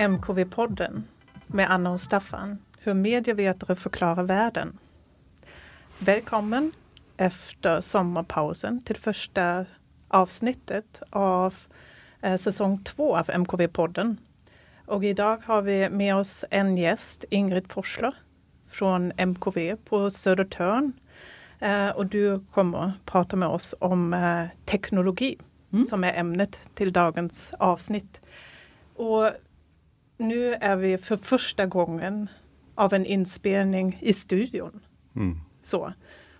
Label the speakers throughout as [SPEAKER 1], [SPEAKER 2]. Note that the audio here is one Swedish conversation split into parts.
[SPEAKER 1] MKV-podden med Anna och Staffan, hur medievetare förklarar världen. Välkommen efter sommarpausen till första avsnittet av eh, säsong två av MKV-podden. Och idag har vi med oss en gäst, Ingrid Forsler från MKV på Södertörn. Eh, och du kommer prata med oss om eh, teknologi mm. som är ämnet till dagens avsnitt. Och nu är vi för första gången av en inspelning i studion. Mm. Så.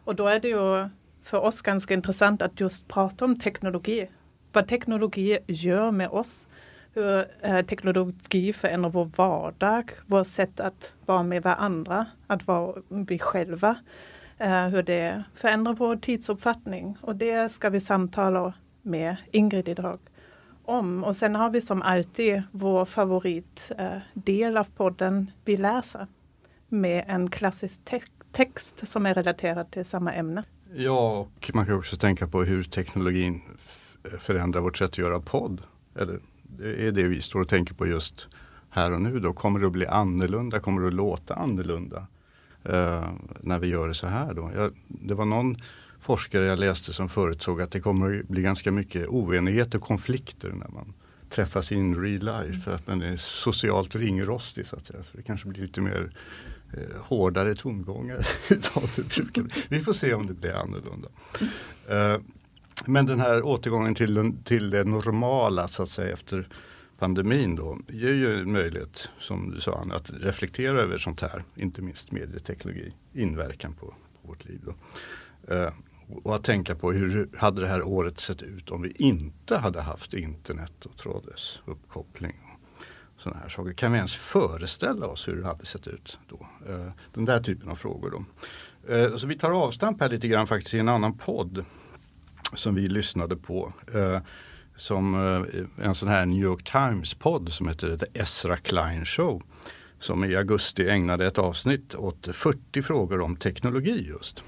[SPEAKER 1] Och då är det ju för oss ganska intressant att just prata om teknologi. Vad teknologi gör med oss. Hur eh, teknologi förändrar vår vardag, vårt sätt att vara med varandra, att vara vi själva. Eh, hur det förändrar vår tidsuppfattning. Och det ska vi samtala med Ingrid idag om. Och sen har vi som alltid vår favoritdel eh, av podden, Vi läser, med en klassisk te text som är relaterad till samma ämne.
[SPEAKER 2] Ja, och man kan också tänka på hur teknologin förändrar vårt sätt att göra podd. Eller det är det vi står och tänker på just här och nu då. Kommer det att bli annorlunda? Kommer det att låta annorlunda? Eh, när vi gör det så här då. Jag, det var någon forskare jag läste som förutsåg att det kommer att bli ganska mycket oenighet och konflikter när man träffas in real life för att man är socialt ringrostig så att säga. Så det kanske blir lite mer eh, hårdare tongångar. Vi får se om det blir annorlunda. Eh, men den här återgången till, till det normala så att säga efter pandemin då ger ju en möjlighet, som du sa Anna, att reflektera över sånt här, inte minst medieteknologi, inverkan på, på vårt liv. Då. Eh, och att tänka på hur hade det här året sett ut om vi inte hade haft internet och trådlös uppkoppling. Och sådana här saker. Kan vi ens föreställa oss hur det hade sett ut då? Eh, den där typen av frågor. Då. Eh, så vi tar avstamp här lite grann faktiskt i en annan podd som vi lyssnade på. Eh, som en sån här New York Times-podd som heter The Ezra Klein Show. Som i augusti ägnade ett avsnitt åt 40 frågor om teknologi just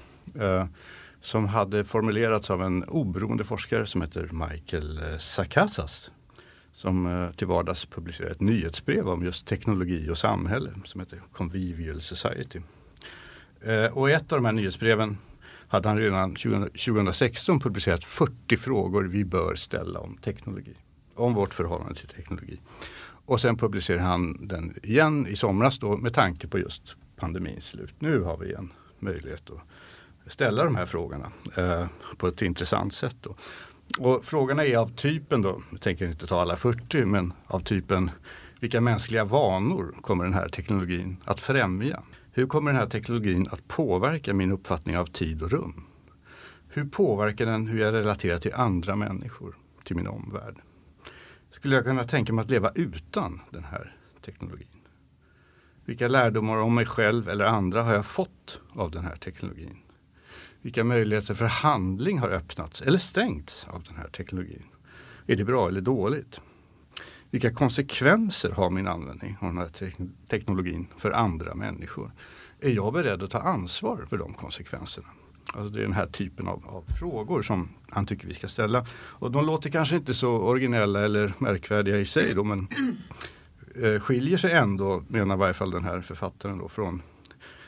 [SPEAKER 2] som hade formulerats av en oberoende forskare som heter Michael eh, Sakasas. Som eh, till vardags publicerar ett nyhetsbrev om just teknologi och samhälle som heter Convivial Society. Eh, och i ett av de här nyhetsbreven hade han redan 2016 publicerat 40 frågor vi bör ställa om teknologi. Om vårt förhållande till teknologi. Och sen publicerade han den igen i somras då med tanke på just pandemins slut. Nu har vi en möjlighet att ställa de här frågorna eh, på ett intressant sätt. Då. Och frågorna är av typen då, jag tänker inte ta alla 40, men av typen vilka mänskliga vanor kommer den här teknologin att främja? Hur kommer den här teknologin att påverka min uppfattning av tid och rum? Hur påverkar den hur jag relaterar till andra människor, till min omvärld? Skulle jag kunna tänka mig att leva utan den här teknologin? Vilka lärdomar om mig själv eller andra har jag fått av den här teknologin? Vilka möjligheter för handling har öppnats eller stängts av den här teknologin? Är det bra eller dåligt? Vilka konsekvenser har min användning av den här te teknologin för andra människor? Är jag beredd att ta ansvar för de konsekvenserna? Alltså det är den här typen av, av, frågor som han tycker vi ska ställa. Och de låter kanske inte så originella eller märkvärdiga i sig då, men eh, skiljer sig ändå, menar i varje fall den här författaren då, från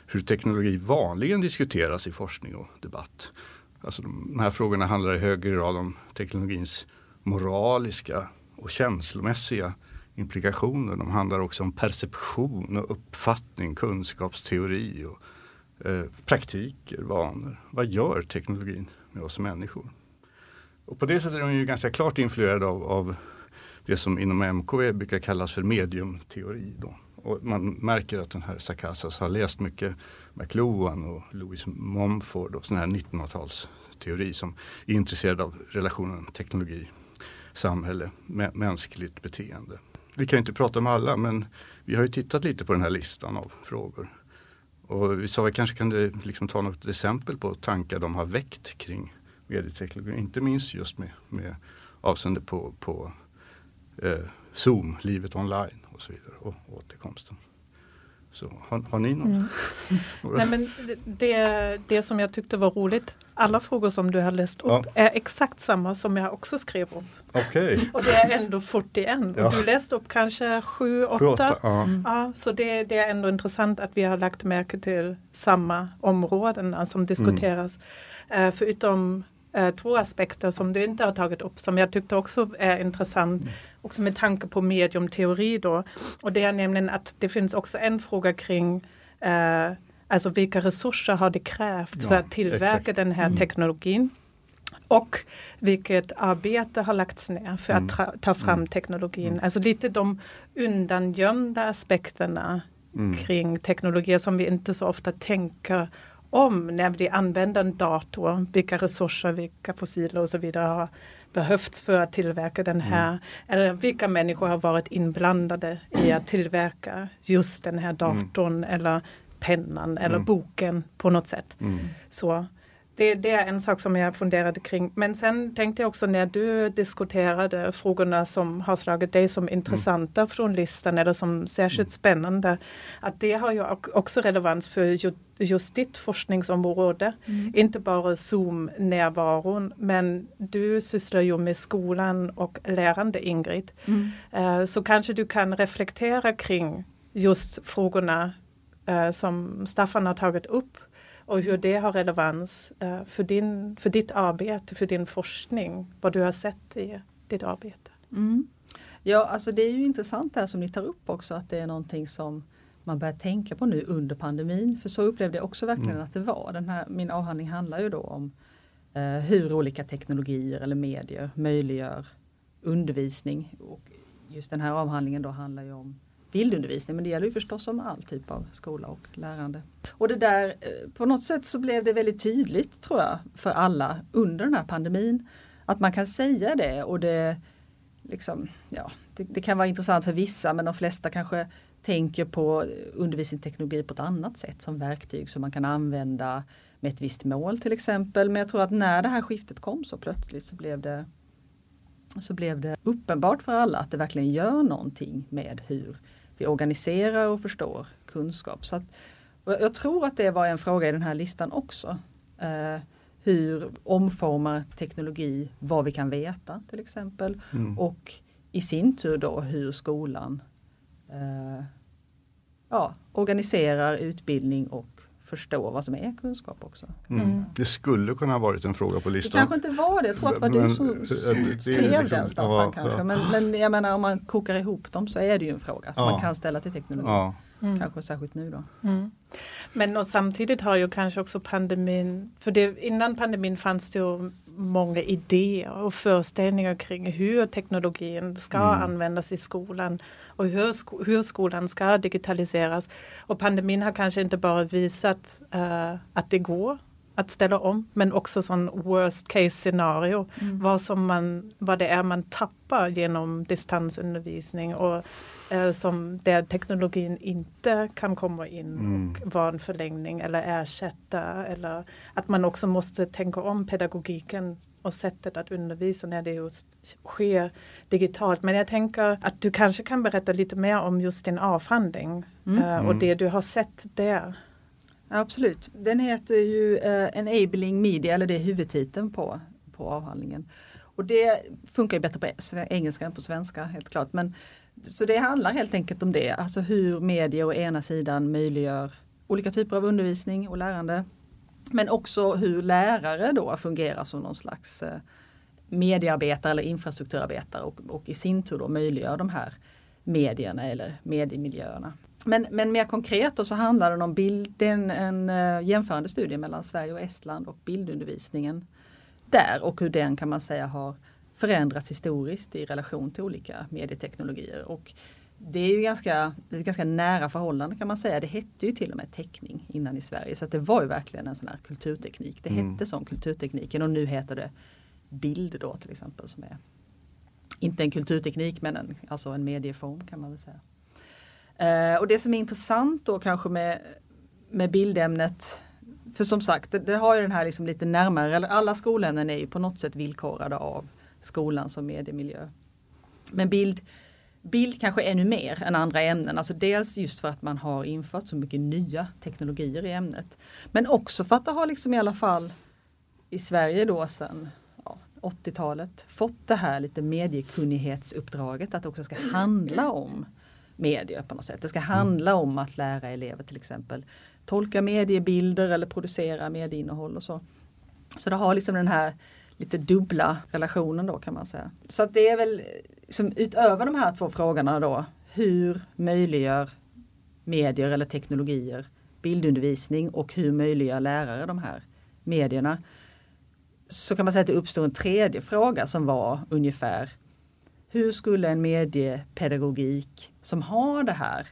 [SPEAKER 2] hur teknologi vanligen diskuteras i forskning och debatt. Alltså de här frågorna handlar i högre grad om teknologins moraliska och känslomässiga implikationer. De handlar också om perception och uppfattning, kunskapsteori och eh, praktiker, vanor. Vad gör teknologin med oss människor? Och på det sättet är de ju ganska klart influerade av, av det som inom MKV brukar kallas för mediumteori. Då. Och man märker att den här Sakasas har läst mycket McLuhan och Louis Mumford och sån här 1900-talsteori som är intresserad av relationen teknologi, samhälle, mänskligt beteende. Vi kan inte prata om alla men vi har ju tittat lite på den här listan av frågor. Och vi sa vi kanske kan liksom ta något exempel på tankar de har väckt kring medieteknologi. Inte minst just med, med avseende på, på eh, Zoom, livet online och så vidare och återkomsten. Så har, har ni någon? Mm.
[SPEAKER 1] Nej, men det, det som jag tyckte var roligt, alla frågor som du har läst upp ja. är exakt samma som jag också skrev upp.
[SPEAKER 2] Okay.
[SPEAKER 1] Och det är ändå 41. Ja. Och du läste upp kanske 7, 8. Ja. Mm. ja. så det, det, är ändå intressant att vi har lagt märke till samma områden som diskuteras. Mm. Uh, förutom uh, två aspekter som du inte har tagit upp som jag tyckte också är intressant. Mm också med tanke på mediumteori då. Och det är nämligen att det finns också en fråga kring eh, alltså vilka resurser har det krävt ja, för att tillverka exakt. den här mm. teknologin. Och vilket arbete har lagts ner för mm. att ta fram mm. teknologin. Mm. Alltså lite de undangömda aspekterna mm. kring teknologier som vi inte så ofta tänker om när vi använder en dator. Vilka resurser, vilka fossiler och så vidare har behövts för att tillverka den mm. här, mm. eller vilka människor har varit inblandade i att tillverka just den här datorn mm. eller pennan eller mm. boken på något sätt. Mm. Så det, det, är en sak som jag funderade kring. Men sen tänkte jag också när du diskuterade frågorna som har slagit dig som intressanta mm. från listan eller som särskilt mm. spännande. Att det har ju också relevans för just ditt forskningsområde. Mm. Inte bara Zoom-närvaron men du sysslar ju med skolan och lärande Ingrid. Mm. Uh, så kanske du kan reflektera kring just frågorna uh, som Staffan har tagit upp och hur det har relevans uh, för, din, för ditt arbete, för din forskning, vad du har sett i ditt arbete.
[SPEAKER 3] Mm. Ja, alltså det är ju intressant det här som ni tar upp också att det är någonting som man börjar tänka på nu under pandemin. För så upplevde jag också verkligen mm. att det var. Den här, min avhandling handlar ju då om eh, hur olika teknologier eller medier möjliggör undervisning. Och just den här avhandlingen då handlar ju om bildundervisning men det gäller ju förstås om all typ av skola och lärande. Och det där, eh, på något sätt så blev det väldigt tydligt tror jag för alla under den här pandemin att man kan säga det och det liksom, ja, det, det, kan vara intressant för vissa men de flesta kanske tänker på undervisningsteknologi på ett annat sätt som verktyg som man kan använda med ett visst mål till exempel. Men jag tror att när det här skiftet kom så plötsligt så blev det så blev det uppenbart för alla att det verkligen gör någonting med hur vi organiserar och förstår kunskap. Så att, jag tror att det var en fråga i den här listan också. Eh, hur omformar teknologi vad vi kan veta till exempel mm. och i sin tur då hur skolan eh, ja, organiserar utbildning och förstår vad som är kunskap också.
[SPEAKER 2] Mm. Det skulle kunna ha varit en fråga på listan.
[SPEAKER 3] Det kanske inte var det, jag tror att det var men, du som skrev liksom, den Staffan. Ja, kanske. Ja. Men, men jag menar om man kokar ihop dem så är det ju en fråga som ja. man kan ställa till teknologi. Ja. Mm. Kanske särskilt nu då. Mm.
[SPEAKER 1] Men och samtidigt har ju kanske också pandemin, för det, innan pandemin fanns det ju många idéer och föreställningar kring hur teknologin ska mm. användas i skolan och hur, sko hur skolan ska digitaliseras. Och pandemin har kanske inte bara visat uh, att det går att ställa om men också sån worst case scenario. Mm. Vad, som man, vad det är man tappar genom distansundervisning och uh, som där teknologin inte kan komma in mm. och vara en förlängning eller ersätta. Eller att man också måste tänka om pedagogiken och sättet att undervisa när det just sker digitalt. Men jag tänker att du kanske kan berätta lite mer om just din avhandling mm. uh, och mm. det du har sett där.
[SPEAKER 3] Absolut, den heter ju uh, Enabling Media, eller det är huvudtiteln på, på avhandlingen. Och det funkar ju bättre på engelska än på svenska helt klart. Men, så det handlar helt enkelt om det, alltså hur media å ena sidan möjliggör olika typer av undervisning och lärande men också hur lärare då fungerar som någon slags eh, mediearbetare eller infrastrukturarbetare och, och i sin tur då möjliggör de här medierna eller mediemiljöerna. Men, men mer konkret då så handlar det om bild, det är en, en uh, jämförande studie mellan Sverige och Estland och bildundervisningen där och hur den kan man säga har förändrats historiskt i relation till olika medieteknologier. Och det är ju ganska, det är ganska nära förhållande kan man säga. Det hette ju till och med teckning innan i Sverige så det var ju verkligen en sån här kulturteknik. Det mm. hette som kulturtekniken och nu heter det bild då till exempel som är inte en kulturteknik men en, alltså en medieform kan man väl säga. Eh, och det som är intressant då kanske med, med bildämnet för som sagt, det, det har ju den här liksom lite närmare, eller alla skolämnen är ju på något sätt villkorade av skolan som mediemiljö. Men bild bild kanske ännu mer än andra ämnen. Alltså dels just för att man har infört så mycket nya teknologier i ämnet. Men också för att det har liksom i alla fall i Sverige då sedan ja, 80-talet fått det här lite mediekunnighetsuppdraget att det också ska handla om medier på något sätt. Det ska handla om att lära elever till exempel tolka mediebilder eller producera medieinnehåll och så. Så det har liksom den här lite dubbla relationen då kan man säga. Så att det är väl som utöver de här två frågorna då, hur möjliggör medier eller teknologier bildundervisning och hur möjliggör lärare de här medierna? Så kan man säga att det uppstår en tredje fråga som var ungefär hur skulle en mediepedagogik som har det här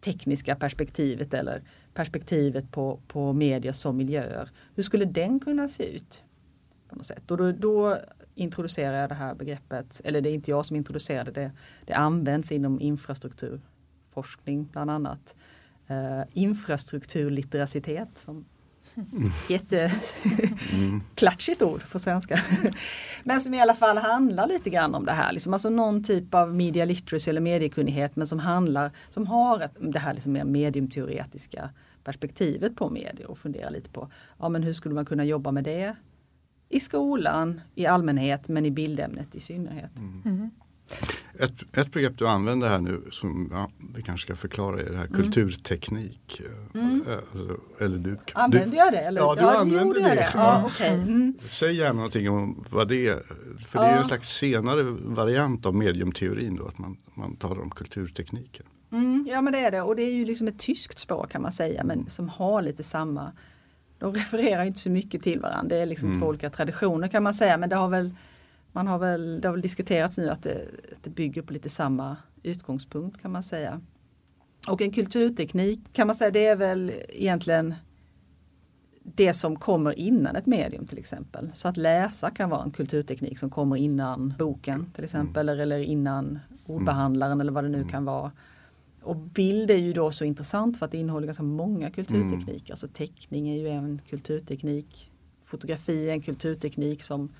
[SPEAKER 3] tekniska perspektivet eller perspektivet på, på medier som miljöer, hur skulle den kunna se ut? På något sätt? Och då, då introducerar jag det här begreppet, eller det är inte jag som introducerade det, det används inom infrastrukturforskning bland annat. Eh, infrastrukturlitteracitet som Jätteklatschigt ord på svenska. men som i alla fall handlar lite grann om det här. Liksom, alltså någon typ av media literacy eller mediekunnighet men som handlar, som har ett, det här liksom mer mediumteoretiska perspektivet på medier och funderar lite på ja, men hur skulle man kunna jobba med det i skolan i allmänhet men i bildämnet i synnerhet. Mm. Mm.
[SPEAKER 2] Ett, ett begrepp du använder här nu som ja, vi kanske ska förklara är det här mm. kulturteknik. Mm. Eh, alltså, eller du,
[SPEAKER 3] Använder jag det? Eller?
[SPEAKER 2] Ja, du ja, använder det. det.
[SPEAKER 3] Ja, okay. mm.
[SPEAKER 2] Säg gärna någonting om vad det är. För det är en slags senare variant av mediumteorin då, att man, man talar om kulturtekniken.
[SPEAKER 3] Mm, ja men det är det och det är ju liksom ett tyskt spår kan man säga men som har lite samma de refererar inte så mycket till varandra. Det är liksom mm. två olika traditioner kan man säga men det har väl man har väl, det har väl diskuterats nu att det, att det bygger på lite samma utgångspunkt kan man säga. Och en kulturteknik kan man säga det är väl egentligen det som kommer innan ett medium till exempel. Så att läsa kan vara en kulturteknik som kommer innan boken till exempel mm. eller innan ordbehandlaren mm. eller vad det nu mm. kan vara. Och bild är ju då så intressant för att det innehåller ganska många kulturtekniker. Mm. Alltså teckning är ju en kulturteknik. Fotografi är en kulturteknik som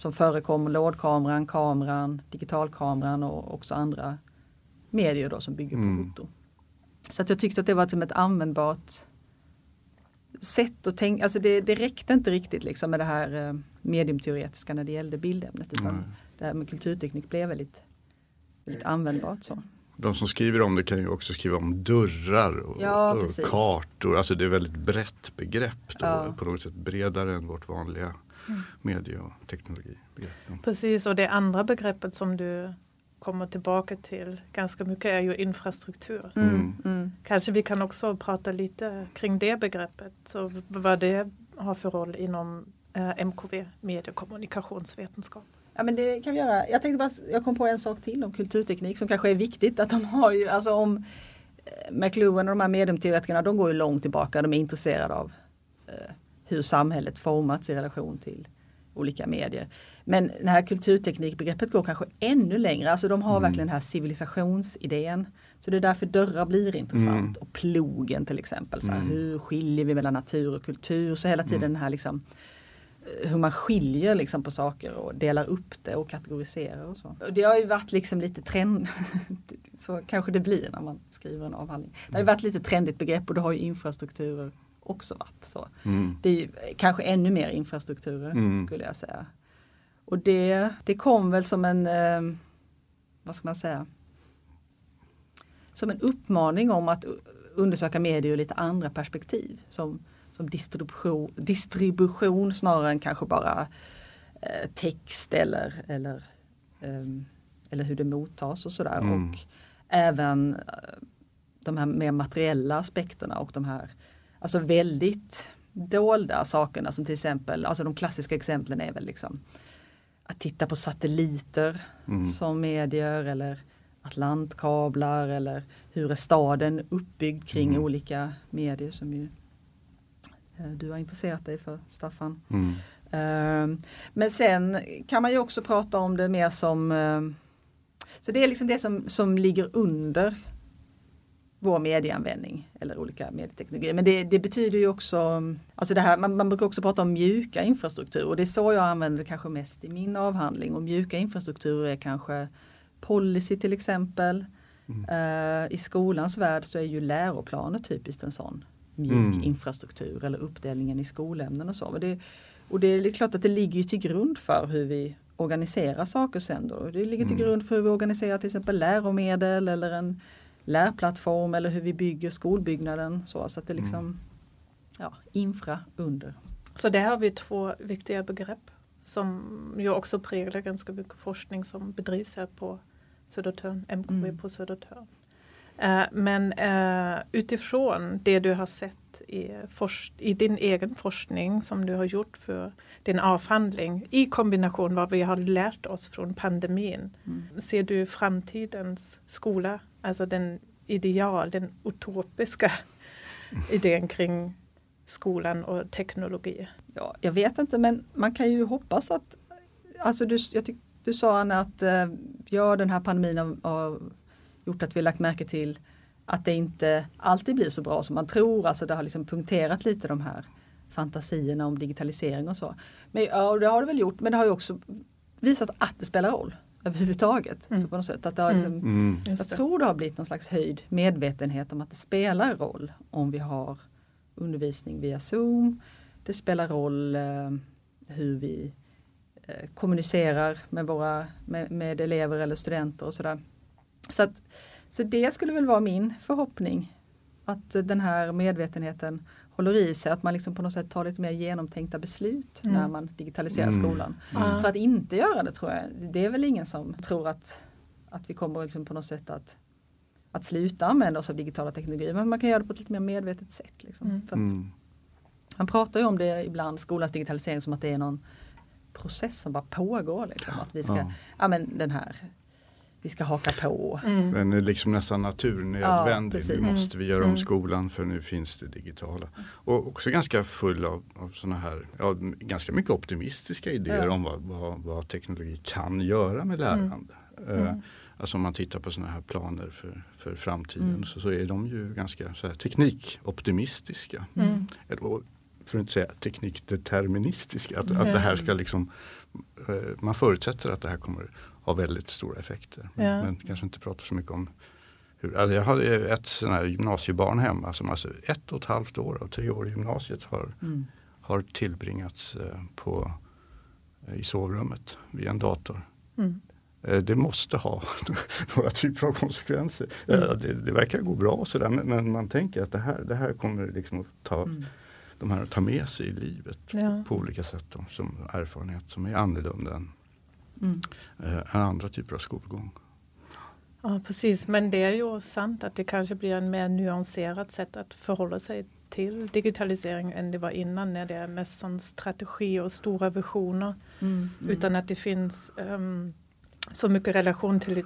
[SPEAKER 3] som förekommer, lådkameran, kameran, digitalkameran och också andra medier då som bygger på mm. foto. Så att jag tyckte att det var som ett användbart sätt att tänka, alltså det, det räckte inte riktigt liksom med det här eh, mediumteoretiska när det gällde bildämnet utan mm. det här med kulturteknik blev väldigt, väldigt användbart. Så.
[SPEAKER 2] De som skriver om det kan ju också skriva om dörrar och, ja, och kartor, alltså det är väldigt brett begrepp då, ja. på något sätt bredare än vårt vanliga mm. medie och teknologi.
[SPEAKER 1] Precis och det andra begreppet som du kommer tillbaka till ganska mycket är ju infrastruktur. Mm. mm. Mm. Kanske vi kan också prata lite kring det begreppet, så vad det har för roll inom eh, MKV, medie och kommunikationsvetenskap.
[SPEAKER 3] Ja men det kan vi göra. Jag tänkte bara, jag kom på en sak till om kulturteknik som kanske är viktigt att de har ju, alltså om eh, McLuhan och de här mediumteoretikerna, de går ju långt tillbaka, de är intresserade av eh, hur samhället formats i relation till olika medier. Men det här kulturteknikbegreppet går kanske ännu längre, alltså de har mm. verkligen den här civilisationsidén. Så det är därför dörrar blir intressant mm. och plogen till exempel. Så här, mm. Hur skiljer vi mellan natur och kultur? Så hela tiden mm. den här liksom eh, hur man skiljer liksom på saker och delar upp det och kategoriserar och så. Det har ju varit liksom lite trend, så kanske det blir när man skriver en avhandling. Det har ju varit lite trendigt begrepp och det har ju infrastrukturer också varit så. Mm. Det är kanske ännu mer infrastrukturer mm. skulle jag säga. Och det, det kom väl som en, eh, vad ska man säga, som en uppmaning om att undersöka medier ur lite andra perspektiv. Som, som distribution, distribution snarare än kanske bara eh, text eller, eller, eh, eller hur det mottas och sådär. Mm. Och även eh, de här mer materiella aspekterna och de här alltså väldigt dolda sakerna som till exempel, alltså de klassiska exemplen är väl liksom att titta på satelliter mm. som medier eller Atlantkablar eller hur är staden uppbyggd kring mm. olika medier som ju eh, du har intresserat dig för Staffan. Mm. Uh, men sen kan man ju också prata om det mer som uh, Så det är liksom det som, som ligger under vår medieanvändning eller olika medieteknologier. Men det, det, betyder ju också, alltså det här, man, man, brukar också prata om mjuka infrastrukturer och det är så jag använder det kanske mest i min avhandling. Och mjuka infrastrukturer är kanske policy till exempel.
[SPEAKER 2] Mm.
[SPEAKER 3] Eh, I skolans värld så är ju läroplaner typiskt en sån mjuk
[SPEAKER 2] Mm.
[SPEAKER 3] infrastruktur eller uppdelningen i skolämnen och så. Men det, och det är klart att det ligger till grund för hur vi organiserar saker sen då. Det ligger till
[SPEAKER 2] Mm.
[SPEAKER 3] grund för hur vi organiserar till exempel läromedel eller en lärplattform eller hur vi bygger skolbyggnaden. Så, så att det liksom ja, infra under.
[SPEAKER 1] Så där har vi två viktiga begrepp som ju också präglar ganska mycket forskning som bedrivs här på Södertörn, MKB
[SPEAKER 3] Mm.
[SPEAKER 1] på Södertörn. Eh, men eh, utifrån det du har sett i, i din egen forskning som du har gjort för din avhandling i kombination vad vi har lärt oss från pandemin.
[SPEAKER 3] Mm.
[SPEAKER 1] Ser du framtidens skola, alltså den ideal, den utopiska idén kring skolan och teknologi?
[SPEAKER 3] Ja, jag vet inte men man kan ju hoppas att Alltså du, jag tyck, du sa Anna att eh, ja, den här pandemin har, har gjort att vi lagt märke till att det inte alltid blir så bra som man tror. Alltså det har liksom punkterat lite de här fantasierna om digitalisering och så. Men ja, det har det väl gjort men det har ju också visat att det spelar roll överhuvudtaget.
[SPEAKER 1] Mm.
[SPEAKER 3] Så på något sätt att det har
[SPEAKER 1] Mm.
[SPEAKER 3] liksom,
[SPEAKER 2] Mm.
[SPEAKER 3] jag tror det har blivit någon slags höjd medvetenhet om att det spelar roll om vi har undervisning via Zoom. Det spelar roll eh, hur vi eh, kommunicerar med, våra, med, med elever eller studenter och sådär. Så, att, så det skulle väl vara min förhoppning. Att den här medvetenheten håller i sig, att man liksom på något sätt tar lite mer genomtänkta beslut
[SPEAKER 1] Mm.
[SPEAKER 3] när man digitaliserar
[SPEAKER 2] Mm.
[SPEAKER 3] skolan.
[SPEAKER 1] Mm.
[SPEAKER 3] För att inte göra det tror jag, det är väl ingen som tror att, att vi kommer liksom på något sätt att, att sluta använda oss av digitala teknologier. Men man kan göra det på ett lite mer medvetet sätt. Liksom.
[SPEAKER 1] Mm.
[SPEAKER 3] För att,
[SPEAKER 2] Mm.
[SPEAKER 3] Han pratar ju om det ibland, skolans digitalisering, som att det är någon process som bara pågår. Liksom. Att vi ska, ja.
[SPEAKER 2] Ja.
[SPEAKER 3] men den här, vi ska haka på.
[SPEAKER 1] Mm.
[SPEAKER 2] Den är liksom nästan naturnödvändig.
[SPEAKER 3] Ja,
[SPEAKER 2] nu måste vi göra om
[SPEAKER 1] Mm.
[SPEAKER 2] skolan för nu finns det digitala. Och också ganska full av, av sådana här, ja, ganska mycket optimistiska idéer
[SPEAKER 3] Ja.
[SPEAKER 2] om vad, vad, vad teknologi kan göra med lärande. Eh,
[SPEAKER 1] Mm.
[SPEAKER 2] Alltså om man tittar på sådana här planer för, för framtiden
[SPEAKER 3] Mm.
[SPEAKER 2] så, så är de ju ganska så här, teknikoptimistiska.
[SPEAKER 1] Mm.
[SPEAKER 2] Eller, för att inte säga teknikdeterministiska. Att, att
[SPEAKER 1] Ja.
[SPEAKER 2] det här ska liksom, eh, man förutsätter att det här kommer ha väldigt stora effekter. Men,
[SPEAKER 1] Ja.
[SPEAKER 2] men kanske inte pratar så mycket om hur, alltså jag hade ett sån här gymnasiebarn hemma som alltså ett och ett halvt år av tre år i gymnasiet har,
[SPEAKER 3] Mm.
[SPEAKER 2] har tillbringats eh, på, eh, i sovrummet via en dator.
[SPEAKER 1] Mm.
[SPEAKER 2] Eh, Det måste ha några typer av konsekvenser. Eh, Det, det verkar gå bra sådär men, men man tänker att det här, det här kommer liksom att ta,
[SPEAKER 3] Mm.
[SPEAKER 2] de här att ta med sig i livet
[SPEAKER 1] Ja.
[SPEAKER 2] på olika sätt då, som erfarenhet som är annorlunda än,
[SPEAKER 3] Mm.
[SPEAKER 2] eh, än andra typer av skolgång.
[SPEAKER 1] Ja, precis. Men det är ju sant att det kanske blir en mer nyanserat sätt att förhålla sig till digitalisering än det var innan när det är mest sån strategi och stora visioner.
[SPEAKER 3] Mm. Mm.
[SPEAKER 1] Utan att det finns ehm, så mycket relation till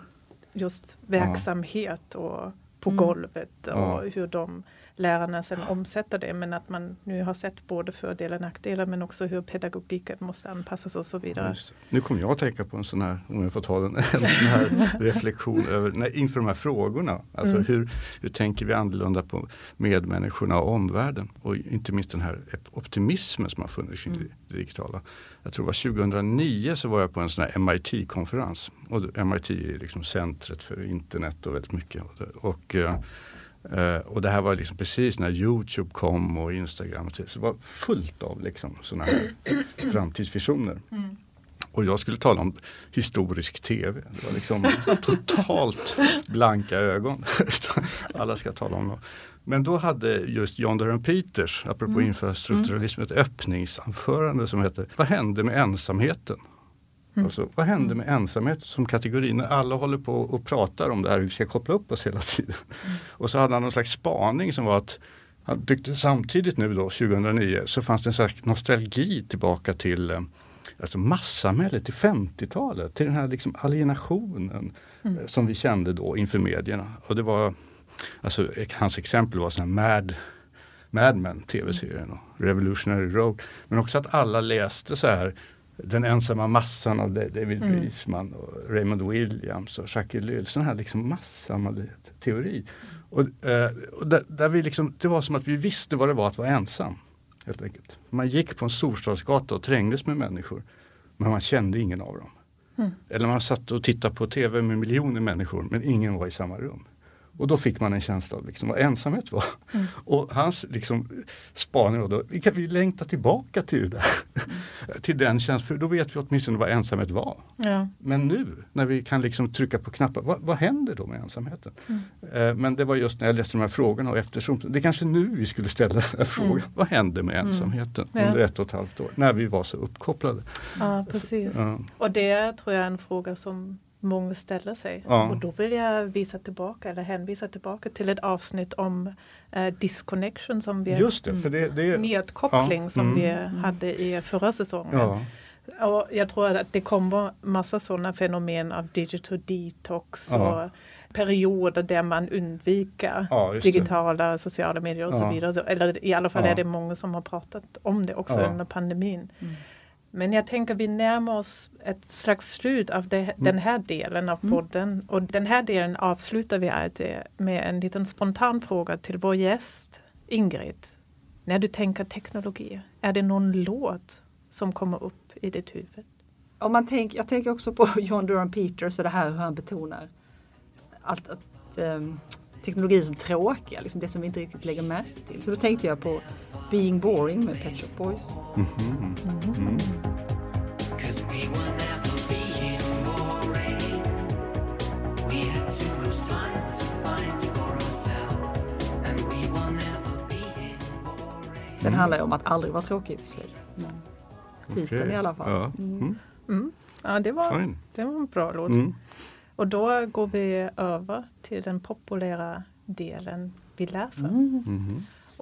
[SPEAKER 1] just verksamhet och på
[SPEAKER 3] Mm.
[SPEAKER 1] golvet och
[SPEAKER 2] Ja.
[SPEAKER 1] hur de lärarna sen omsätter det. Men att man nu har sett både fördelar och nackdelar men också hur pedagogiken måste anpassas och så vidare.
[SPEAKER 2] Nu kommer jag att tänka på en sån här, om jag får ta den, en sån här reflektion över, nej, inför de här frågorna. Alltså
[SPEAKER 1] Mm.
[SPEAKER 2] hur, hur tänker vi annorlunda på medmänniskorna och omvärlden? Och inte minst den här optimismen som har funnits kring
[SPEAKER 3] Mm.
[SPEAKER 2] det digitala. Jag tror det var 2009 så var jag på en sån här MIT-konferens. Och MIT är liksom centret för internet och väldigt mycket. Och, eh, eh, och det här var liksom precis när Youtube kom och Instagram. och Så det var fullt av liksom sådana här framtidsvisioner.
[SPEAKER 1] Mm.
[SPEAKER 2] Och jag skulle tala om historisk tv. Det var liksom totalt blanka ögon. Alla ska tala om det. Men då hade just John Durham Peters, apropå
[SPEAKER 3] Mm.
[SPEAKER 2] infrastrukturalism, ett öppningsanförande som hette Vad hände med ensamheten?
[SPEAKER 1] Mm.
[SPEAKER 2] Alltså, vad hände med ensamhet som kategori när alla håller på och pratar om det här, vi ska koppla upp oss hela tiden. Och så hade han någon slags spaning som var att han tyckte samtidigt nu då 2009 så fanns det en slags nostalgi tillbaka till eh, alltså massamhället, till 50-talet, till den här liksom alienationen
[SPEAKER 1] Mm.
[SPEAKER 2] eh, som vi kände då inför medierna. Och det var, alltså hans exempel var här Mad, Mad Men, tv-serien och Revolutionary Road. Men också att alla läste så här Den ensamma massan av Da- David
[SPEAKER 1] Mm.
[SPEAKER 2] Riesman och Raymond Williams och Jacques Ellul. Sån här liksom massamhället-teori. Och, eh, och där, där vi liksom, det var som att vi visste vad det var att vara ensam. Helt enkelt. Man gick på en storstadsgata och trängdes med människor. Men man kände ingen av dem.
[SPEAKER 1] Mm.
[SPEAKER 2] Eller man satt och tittade på tv med miljoner människor men ingen var i samma rum. Och då fick man en känsla av liksom vad ensamhet var.
[SPEAKER 1] Mm.
[SPEAKER 2] Och hans liksom, spaning var då, vi, kan, vi längtar tillbaka till det
[SPEAKER 1] Mm.
[SPEAKER 2] till den känslan, för då vet vi åtminstone vad ensamhet var.
[SPEAKER 1] Ja.
[SPEAKER 2] Men nu när vi kan liksom trycka på knappar, vad, vad händer då med ensamheten?
[SPEAKER 1] Mm.
[SPEAKER 2] Eh, men det var just när jag läste de här frågorna och eftersom det är kanske nu vi skulle ställa den här frågan. Vad hände med ensamheten
[SPEAKER 1] Mm. Ja.
[SPEAKER 2] under ett och ett halvt år när vi var så uppkopplade?
[SPEAKER 1] ja, precis.
[SPEAKER 2] Ja.
[SPEAKER 1] Och det tror jag är en fråga som många ställer sig.
[SPEAKER 2] Ja.
[SPEAKER 1] Och då vill jag visa tillbaka eller hänvisa tillbaka till ett avsnitt om eh, disconnection som vi
[SPEAKER 2] Just det, för det, det
[SPEAKER 1] nedkoppling
[SPEAKER 2] Ja,
[SPEAKER 1] som
[SPEAKER 2] mm.
[SPEAKER 1] vi hade i förra säsongen.
[SPEAKER 2] ja,
[SPEAKER 1] Och jag tror att det kommer massa sådana fenomen av digital detox
[SPEAKER 2] Ja.
[SPEAKER 1] och perioder där man undviker
[SPEAKER 2] ja, just det.
[SPEAKER 1] digitala sociala medier och så vidare. Eller i alla fall
[SPEAKER 2] Ja.
[SPEAKER 1] är det många som har pratat om det också
[SPEAKER 2] Ja.
[SPEAKER 1] under pandemin.
[SPEAKER 3] Mm.
[SPEAKER 1] Men jag tänker vi närmar oss ett slags slut av det,
[SPEAKER 2] Mm.
[SPEAKER 1] den här delen av
[SPEAKER 3] Mm.
[SPEAKER 1] podden. Och den här delen avslutar vi alltid med en liten spontan fråga till vår gäst Ingrid. När du tänker teknologi, är det någon låt som kommer upp i ditt huvud?
[SPEAKER 3] Om man tänk, jag tänker också på John Duran Peters och det här hur han betonar allt, att, ehm, teknologi som tråkiga, liksom det som vi inte riktigt lägger märke till. Så då tänkte jag på Being Boring med Pet Shop Boys.
[SPEAKER 2] Mm.
[SPEAKER 4] Never be boring.
[SPEAKER 3] Den handlar ju om att aldrig vara tråkig för sig. Men Titeln
[SPEAKER 2] Okej.
[SPEAKER 3] i alla fall.
[SPEAKER 2] Ja.
[SPEAKER 3] Mm.
[SPEAKER 2] Mm.
[SPEAKER 1] Mm. Ja, det var,
[SPEAKER 2] Fine.
[SPEAKER 1] det var en bra låt.
[SPEAKER 2] Mm.
[SPEAKER 1] Och då går vi över till den populära delen vi läser.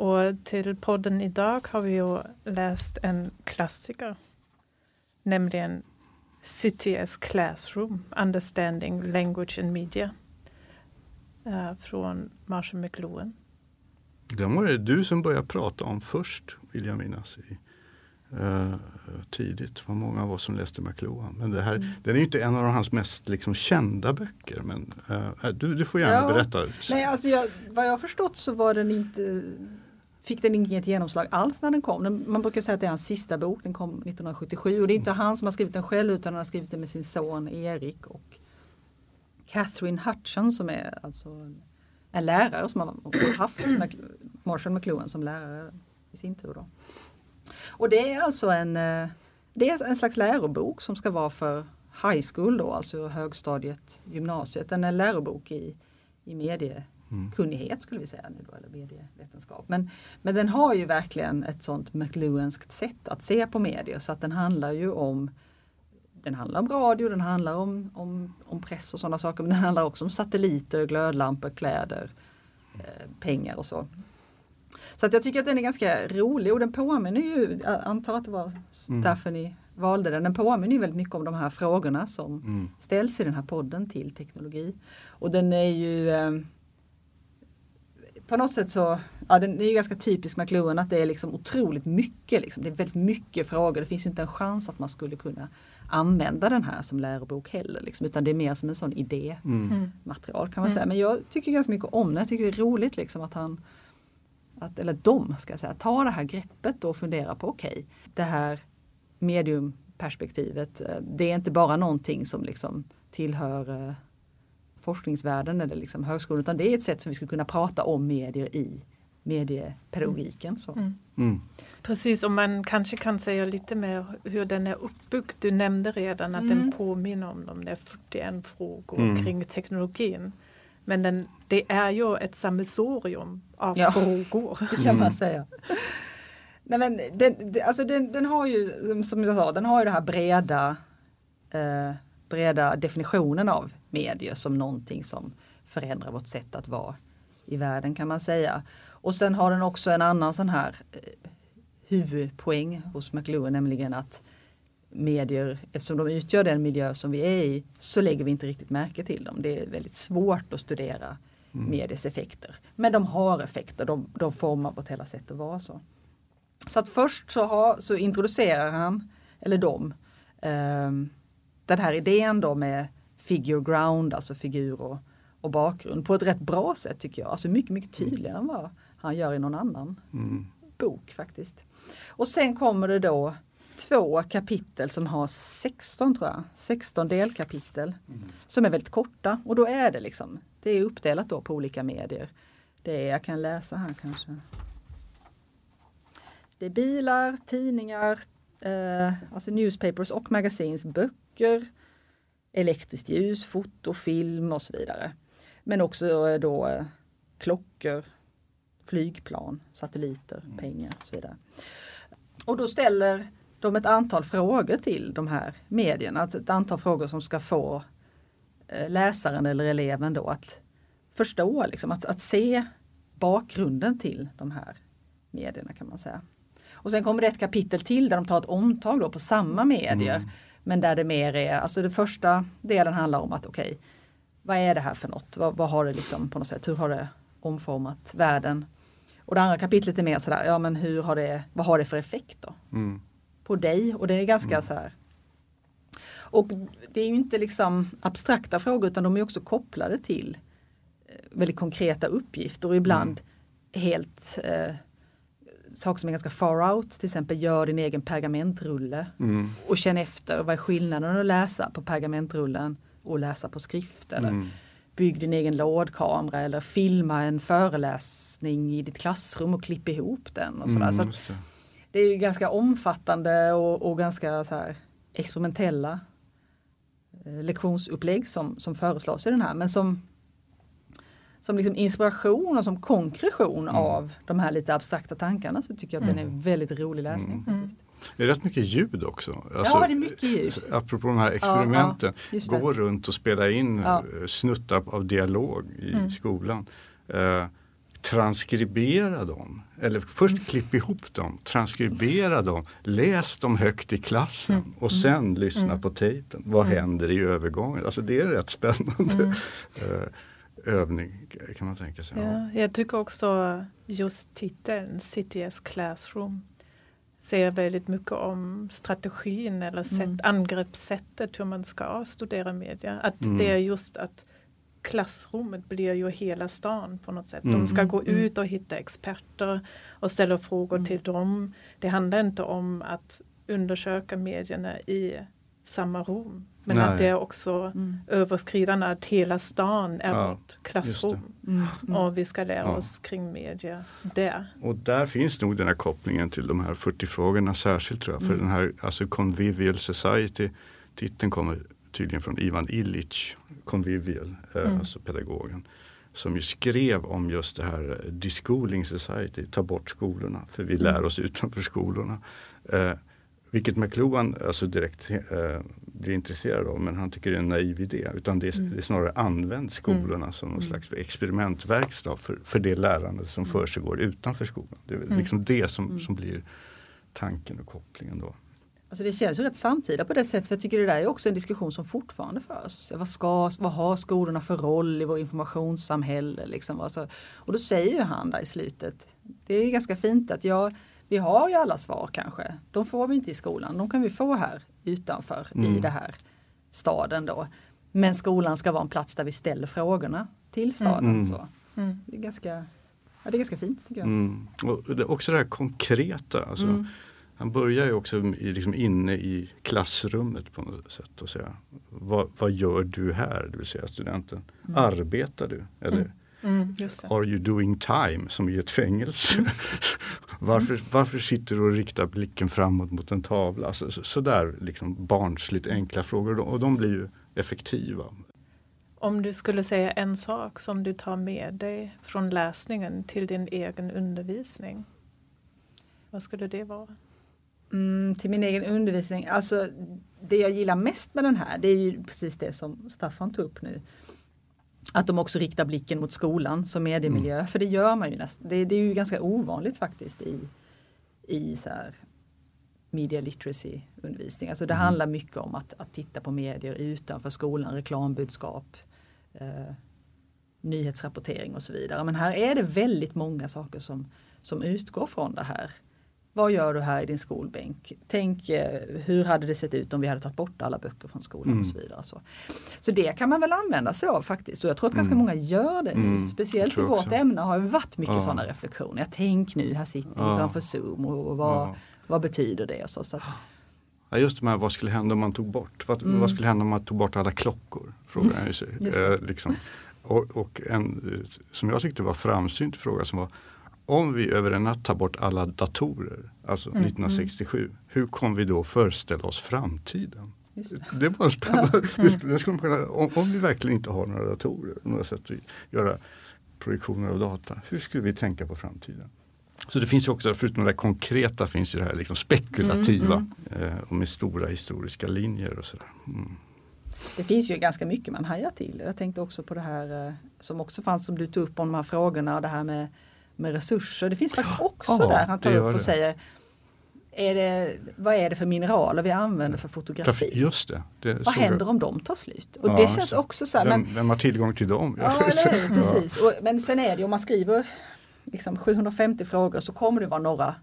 [SPEAKER 1] Och till podden idag har vi ju läst en klassiker. Nämligen CTS Classroom, Understanding Language and Media. eh, från Marshall McLuhan.
[SPEAKER 2] Den var det du som började prata om först, vill jag minnas. I, eh, tidigt. Var många av oss som läste McLuhan. Men det här,
[SPEAKER 3] Mm.
[SPEAKER 2] den är inte en av hans mest liksom, kända böcker. Men eh, du, du får gärna
[SPEAKER 3] Ja.
[SPEAKER 2] berätta.
[SPEAKER 3] Nej, alltså jag, vad jag har förstått så var den inte Fick den inget genomslag alls när den kom. Den, man brukar säga att det är hans sista bok, den kom 1977 och det är inte han som har skrivit den själv utan han har skrivit den med sin son Erik och Catherine Hutchon som är alltså en lärare som har haft Marshall McLuhan som lärare i sin tur. Då. Och det är alltså en, eh, det är en slags lärobok som ska vara för high school då, alltså högstadiet, gymnasiet. En lärobok i, i mediekunnighet skulle vi säga nu då, eller medievetenskap. Men, men den har ju verkligen ett sånt McLuhanskt sätt att se på medier så att den handlar ju om den handlar om radio, den handlar om, om, om press och sådana saker men den handlar också om satelliter, glödlampor, kläder, eh, pengar och så. Så att jag tycker att den är ganska rolig och den påminner ju, jag antar att det var
[SPEAKER 2] Mm.
[SPEAKER 3] därför ni valde den, den påminner ju väldigt mycket om de här frågorna som
[SPEAKER 2] Mm.
[SPEAKER 3] ställs i den här podden till teknologi. Och den är ju eh, på något sätt så, ja den är ju ganska typisk McLuhan att det är liksom otroligt mycket, liksom. det är väldigt mycket frågor. Det finns ju inte en chans att man skulle kunna använda den här som lärobok heller. Liksom, utan det är mer som en sån idématerial
[SPEAKER 2] Mm.
[SPEAKER 3] kan man säga. Men jag tycker ganska mycket om det. Jag tycker det är roligt liksom att han, att, eller de ska jag säga, tar det här greppet och funderar på okej, det här mediumperspektivet, eh, det är inte bara någonting som liksom tillhör eh, forskningsvärlden eller liksom högskolan utan det är ett sätt som vi skulle kunna prata om medier i mediepedagogiken. Så.
[SPEAKER 1] Mm.
[SPEAKER 2] Mm.
[SPEAKER 1] Precis, och man kanske kan säga lite mer hur den är uppbyggd. Du nämnde redan att
[SPEAKER 3] Mm.
[SPEAKER 1] den påminner om de där 41 frågor
[SPEAKER 2] Mm.
[SPEAKER 1] kring teknologin. Men den, det är ju ett sammelsorium av
[SPEAKER 3] Ja.
[SPEAKER 1] frågor.
[SPEAKER 3] Det kan
[SPEAKER 2] Mm.
[SPEAKER 3] man säga. Nej men den, alltså den, den har ju, som jag sa, den har ju det här breda, eh, breda definitionen av medier som någonting som förändrar vårt sätt att vara i världen kan man säga. Och sen har den också en annan sån här eh, huvudpoäng hos McLuhan, nämligen att medier, eftersom de utgör den miljö som vi är i, så lägger vi inte riktigt märke till dem. Det är väldigt svårt att studera mediers effekter. Men de har effekter, de, de formar vårt hela sätt att vara så. Så att först så, har, så introducerar han, eller de, ehm, den här idén då med figure ground, alltså figur och, och bakgrund på ett rätt bra sätt tycker jag. Alltså mycket, mycket tydligare än vad han gör i någon annan
[SPEAKER 2] Mm.
[SPEAKER 3] bok faktiskt. Och sen kommer det då två kapitel som har 16 tror jag, 16 delkapitel som är väldigt korta och då är det liksom, det är uppdelat då på olika medier. Det är, jag kan läsa här kanske. Det är bilar, tidningar, eh, alltså newspapers och magazines, böcker, elektriskt ljus, foto, film och så vidare. Men också eh, då klockor, flygplan, satelliter, pengar och så vidare. Och då ställer de ett antal frågor till de här medierna, alltså ett antal frågor som ska få eh, läsaren eller eleven då att förstå, liksom, att, att se bakgrunden till de här medierna kan man säga. Och sen kommer det ett kapitel till där de tar ett omtag på samma medier. Men där det mer är, alltså det första delen handlar om att okej, vad är det här för något? Vad, vad har det liksom på något sätt, hur har det omformat världen? Och det andra kapitlet är mer sådär, ja men hur har det, vad har det för effekt då?
[SPEAKER 2] Mm.
[SPEAKER 3] På dig och det är ganska så här. Och det är ju inte liksom abstrakta frågor utan de är också kopplade till eh, väldigt konkreta uppgifter och ibland helt eh, saker som är ganska far out, till exempel gör din egen pergamentrulle
[SPEAKER 2] Mm.
[SPEAKER 3] och känn efter vad är skillnaden att läsa på pergamentrullen och läsa på skrift eller
[SPEAKER 2] Mm.
[SPEAKER 3] bygg din egen lådkamera eller filma en föreläsning i ditt klassrum och klipp ihop den. Och sådär.
[SPEAKER 2] Mm,
[SPEAKER 3] Så
[SPEAKER 2] det
[SPEAKER 3] är ju ganska omfattande och, och ganska så här experimentella eh, lektionsupplägg som, som föreslås i den här men som som liksom inspiration och som konkretion
[SPEAKER 2] Mm.
[SPEAKER 3] av de här lite abstrakta tankarna så tycker jag att den är väldigt rolig läsning.
[SPEAKER 2] Mm. Det är rätt mycket ljud också.
[SPEAKER 3] Ja, det är mycket ljud.
[SPEAKER 2] Apropå de här experimenten.
[SPEAKER 3] just det.
[SPEAKER 2] Gå runt och spela in
[SPEAKER 3] Ja.
[SPEAKER 2] eh, snuttar av dialog i
[SPEAKER 3] Mm.
[SPEAKER 2] skolan. Eh, transkribera dem. Eller först
[SPEAKER 3] Mm.
[SPEAKER 2] klipp ihop dem, transkribera dem, läs dem högt i klassen
[SPEAKER 3] Mm.
[SPEAKER 2] och sen lyssna på tejpen. Vad händer i övergången? Alltså det är rätt spännande
[SPEAKER 3] Mm.
[SPEAKER 2] eh, övning kan man tänka sig. Ja.
[SPEAKER 1] Ja, jag tycker också just titeln CTS Classroom säger väldigt mycket om strategin eller sätt,
[SPEAKER 3] Mm.
[SPEAKER 1] angreppssättet hur man ska studera media. Att
[SPEAKER 2] Mm.
[SPEAKER 1] det är just att klassrummet blir ju hela stan på något sätt.
[SPEAKER 2] Mm.
[SPEAKER 1] De ska gå
[SPEAKER 3] Mm.
[SPEAKER 1] ut och hitta experter och ställa frågor
[SPEAKER 3] Mm.
[SPEAKER 1] till dem. Det handlar inte om att undersöka medierna i samma rum. Men
[SPEAKER 2] Nej.
[SPEAKER 1] att det är också
[SPEAKER 3] Mm.
[SPEAKER 1] överskridande att hela stan är
[SPEAKER 2] Ja,
[SPEAKER 1] vårt klassrum.
[SPEAKER 3] Mm. Mm.
[SPEAKER 1] Och vi ska lära
[SPEAKER 2] Ja.
[SPEAKER 1] oss kring media där.
[SPEAKER 2] Och där finns nog den här kopplingen till de här 40 frågorna särskilt tror jag. För
[SPEAKER 3] Mm.
[SPEAKER 2] den här alltså Convivial Society, titeln kommer tydligen från Ivan Illich, Convivial, eh,
[SPEAKER 1] Mm.
[SPEAKER 2] alltså pedagogen. Som ju skrev om just det här eh, Deschooling Society, ta bort skolorna för vi lär oss utanför skolorna. Eh, vilket McLuhan alltså direkt eh, blir intresserad av men han tycker det är en naiv idé. Utan det är, det snarare använd skolorna som någon slags experimentverkstad för, för det lärande som försiggår utanför skolan. Det är väl liksom det som, som blir tanken och kopplingen då.
[SPEAKER 3] Alltså det känns ju rätt samtida på det sättet för jag tycker det där är också en diskussion som fortfarande förs. Vad, ska, vad har skolorna för roll i vår informationssamhälle? Liksom? Alltså, och då säger ju han där i slutet, det är ganska fint att ja, vi har ju alla svar kanske. De får vi inte i skolan, de kan vi få här utanför i
[SPEAKER 2] Mm.
[SPEAKER 3] det här staden då. Men skolan ska vara en plats där vi ställer frågorna till staden.
[SPEAKER 2] Mm.
[SPEAKER 3] Så.
[SPEAKER 1] Mm.
[SPEAKER 3] Det, är ganska, ja, det är ganska fint tycker jag.
[SPEAKER 2] Mm. Och det, också det här konkreta. Alltså,
[SPEAKER 3] Mm.
[SPEAKER 2] Han börjar ju också i, liksom inne i klassrummet på något sätt och säga vad, vad gör du här, det vill säga studenten. Arbetar du? Eller
[SPEAKER 1] Mm, just det.
[SPEAKER 2] are you doing time som i ett fängelse?
[SPEAKER 3] Mm.
[SPEAKER 2] varför, varför sitter du och riktar blicken framåt mot en tavla? Alltså, så, så där liksom barnsligt enkla frågor och de blir ju effektiva.
[SPEAKER 1] Om du skulle säga en sak som du tar med dig från läsningen till din egen undervisning. Vad skulle det vara?
[SPEAKER 3] Mm, till min egen undervisning, alltså det jag gillar mest med den här det är ju precis det som Staffan tog upp nu. Att de också riktar blicken mot skolan som mediemiljö, för det gör man ju nästan. Det, det är ju ganska ovanligt faktiskt i, i så här media literacy undervisning. Alltså det handlar mycket om att, att titta på medier utanför skolan, reklambudskap, eh, nyhetsrapportering och så vidare. Men här är det väldigt många saker som, som utgår från det här. Vad gör du här i din skolbänk? Tänk eh, hur hade det sett ut om vi hade tagit bort alla böcker från skolan och så vidare. Så. så det kan man väl använda sig av faktiskt och jag tror att ganska många gör det nu.
[SPEAKER 2] Mm,
[SPEAKER 3] Speciellt i vårt
[SPEAKER 2] också.
[SPEAKER 3] ämne har ju varit mycket
[SPEAKER 2] Ja.
[SPEAKER 3] sådana reflektioner. Jag tänk nu, här sitter vi
[SPEAKER 2] Ja.
[SPEAKER 3] framför Zoom och, och vad,
[SPEAKER 2] Ja.
[SPEAKER 3] vad betyder det? Och så, så att,
[SPEAKER 2] Ja, just det här, vad skulle hända om man tog bort? Vad,
[SPEAKER 3] Mm.
[SPEAKER 2] vad skulle hända om man tog bort alla klockor? Frågar ju sig.
[SPEAKER 3] Det.
[SPEAKER 2] Eh, liksom. och, och en eh, som jag tyckte var framsynt fråga som var om vi över en natt tar bort alla datorer, alltså
[SPEAKER 3] Mm,
[SPEAKER 2] 1967, hur kommer vi då föreställa oss framtiden?
[SPEAKER 3] Det.
[SPEAKER 2] Det var spännande. Kunna, om, om vi verkligen inte har några datorer, några sätt att göra projektioner av data, hur skulle vi tänka på framtiden? Så det finns ju också, förutom det konkreta, finns ju det här liksom spekulativa Eh, och med stora historiska linjer och sådär. Mm.
[SPEAKER 3] Det finns ju ganska mycket man hajar till. Jag tänkte också på det här eh, som också fanns som du tog upp om de här frågorna det här med, med resurser. Det finns faktiskt också
[SPEAKER 2] Ja,
[SPEAKER 3] där han tar upp och
[SPEAKER 2] det.
[SPEAKER 3] säger är det, vad är det för mineraler vi använder för fotografi?
[SPEAKER 2] Just det. det
[SPEAKER 3] Vad händer
[SPEAKER 2] jag.
[SPEAKER 3] om de tar slut? Och
[SPEAKER 2] Ja,
[SPEAKER 3] det känns
[SPEAKER 2] så-
[SPEAKER 3] också så här,
[SPEAKER 2] vem,
[SPEAKER 3] men,
[SPEAKER 2] vem har tillgång till dem?
[SPEAKER 3] Ja, eller? Precis. Och, men sen är det om man skriver liksom 750 frågor så kommer det vara några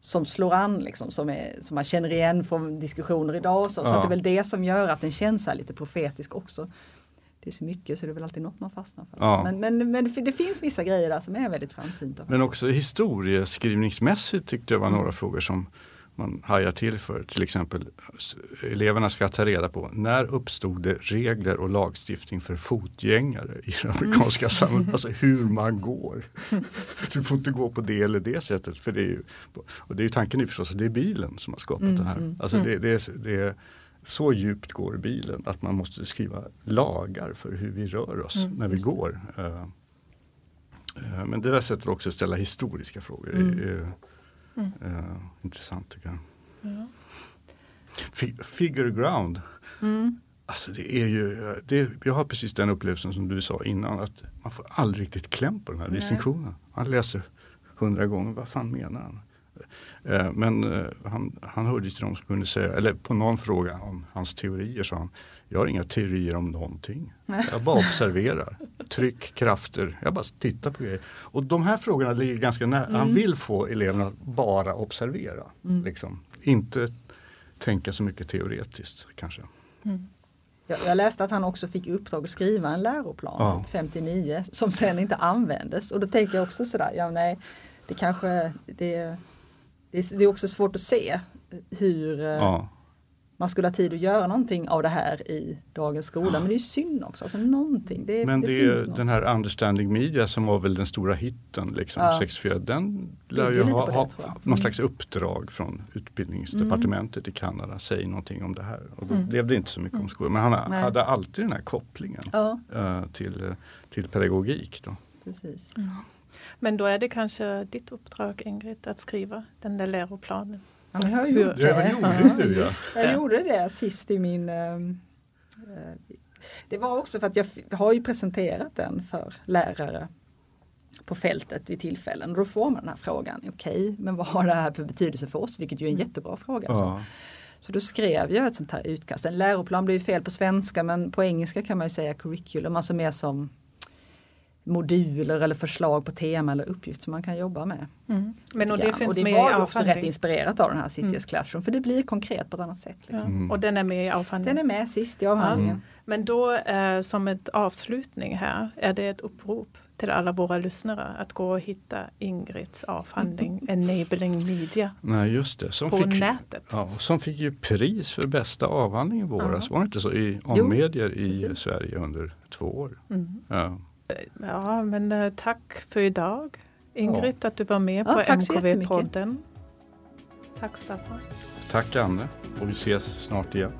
[SPEAKER 3] som slår an liksom, som, är, som man känner igen från diskussioner idag. Och så, så
[SPEAKER 2] Ja.
[SPEAKER 3] att det är väl det som gör att den känns så här lite profetisk också. Det är så mycket så det är väl alltid något man fastnar för.
[SPEAKER 2] Ja.
[SPEAKER 3] Men, men, men det- det finns vissa grejer där som är väldigt framsynta.
[SPEAKER 2] Men också historieskrivningsmässigt tyckte jag var några frågor som man hajar till för. Till exempel eleverna ska ta reda på när uppstod det regler och lagstiftning för fotgängare i det amerikanska samhället. Alltså hur man går. Du får inte gå på det eller det sättet. För det är ju, och det är ju tanken är förstås att det är bilen som har skapat det här. Alltså det, det, det är, så djupt går bilen att man måste skriva lagar för hur vi rör oss när vi går. Eh, Eh, Men det där sättet också att ställa historiska frågor
[SPEAKER 3] Mm.
[SPEAKER 2] är, är eh, intressant tycker jag. Fi- Figure ground.
[SPEAKER 3] Mm.
[SPEAKER 2] Alltså det är ju, det, jag har precis den upplevelsen som du sa innan att man får aldrig riktigt kläm på den här
[SPEAKER 3] Nej.
[SPEAKER 2] distinktionen. Man läser hundra gånger, vad fan menar han? Eh, Men eh, han, han hörde till de som kunde säga, eller på någon fråga om hans teorier sa han, jag har inga teorier om någonting. Jag bara observerar. Tryck, krafter, jag bara tittar på grejer. Och de här frågorna ligger ganska nära,
[SPEAKER 3] Mm.
[SPEAKER 2] han vill få eleverna att bara observera. Liksom. Inte tänka så mycket teoretiskt kanske.
[SPEAKER 3] Jag, jag läste att han också fick i uppdrag att skriva en läroplan,
[SPEAKER 2] Ja.
[SPEAKER 3] 59, som sen inte användes. Och då tänker jag också sådär, ja nej, det kanske, det, det, är, det är också svårt att se hur eh,
[SPEAKER 2] Ja.
[SPEAKER 3] man skulle ha tid att göra någonting av det här i dagens skola. Men det är synd också, alltså någonting. Det,
[SPEAKER 2] Men
[SPEAKER 3] det,
[SPEAKER 2] det
[SPEAKER 3] finns
[SPEAKER 2] är
[SPEAKER 3] något.
[SPEAKER 2] den här Understanding Media som var väl den stora hitten liksom,
[SPEAKER 3] Ja.
[SPEAKER 2] 64. Den lär ju ha,
[SPEAKER 3] det,
[SPEAKER 2] ha någon
[SPEAKER 3] Mm.
[SPEAKER 2] slags uppdrag från utbildningsdepartementet i Kanada. Säg någonting om det här. Och då blev det inte så mycket om skolan. Men han
[SPEAKER 3] Mm. Nej.
[SPEAKER 2] hade alltid den här kopplingen
[SPEAKER 3] Ja,
[SPEAKER 2] eh, till, eh, till pedagogik. Då.
[SPEAKER 3] precis.
[SPEAKER 1] Men då är det kanske ditt uppdrag Ingrid att skriva den där läroplanen.
[SPEAKER 3] Ja, jag
[SPEAKER 2] Ja,
[SPEAKER 3] det.
[SPEAKER 2] gjorde du, ja.
[SPEAKER 3] Jag gjorde det sist i min ehm, eh, Det var också för att jag har ju presenterat den för lärare på fältet vid tillfällen. Och då får man den här frågan, okej, men vad har det här för betydelse för oss? Vilket ju är en jättebra fråga. Så.
[SPEAKER 2] Ja.
[SPEAKER 3] så då skrev jag ett sånt här utkast. En läroplan blir ju fel på svenska men på engelska kan man ju säga curriculum, alltså mer som moduler eller förslag på tema eller uppgift som man kan jobba med.
[SPEAKER 1] Mm. Men och det finns
[SPEAKER 3] och det
[SPEAKER 1] med
[SPEAKER 3] var
[SPEAKER 1] i
[SPEAKER 3] ju också rätt inspirerat av den här Cities
[SPEAKER 1] Mm.
[SPEAKER 3] Classroom för det blir konkret på ett annat sätt. Liksom.
[SPEAKER 2] Mm.
[SPEAKER 1] Och den är med i avhandlingen.
[SPEAKER 3] Den är med sist i avhandlingen.
[SPEAKER 1] Men då eh, som ett avslutning här är det ett upprop till alla våra lyssnare att gå och hitta Ingrids avhandling Enabling Media
[SPEAKER 2] Nej, just det. Som
[SPEAKER 1] på
[SPEAKER 2] fick,
[SPEAKER 1] nätet.
[SPEAKER 2] ja, som fick ju pris för bästa avhandling i våras. Var det inte så? I
[SPEAKER 3] Jo,
[SPEAKER 2] ommedier i
[SPEAKER 3] precis.
[SPEAKER 2] Sverige under två år.
[SPEAKER 1] Mm.
[SPEAKER 2] Ja.
[SPEAKER 1] Ja, men eh, tack för idag Ingrid att du var med
[SPEAKER 3] Ja,
[SPEAKER 1] på
[SPEAKER 3] tack så
[SPEAKER 1] MKV-podden. Tack Staffan.
[SPEAKER 2] Tack Anne och vi ses snart igen.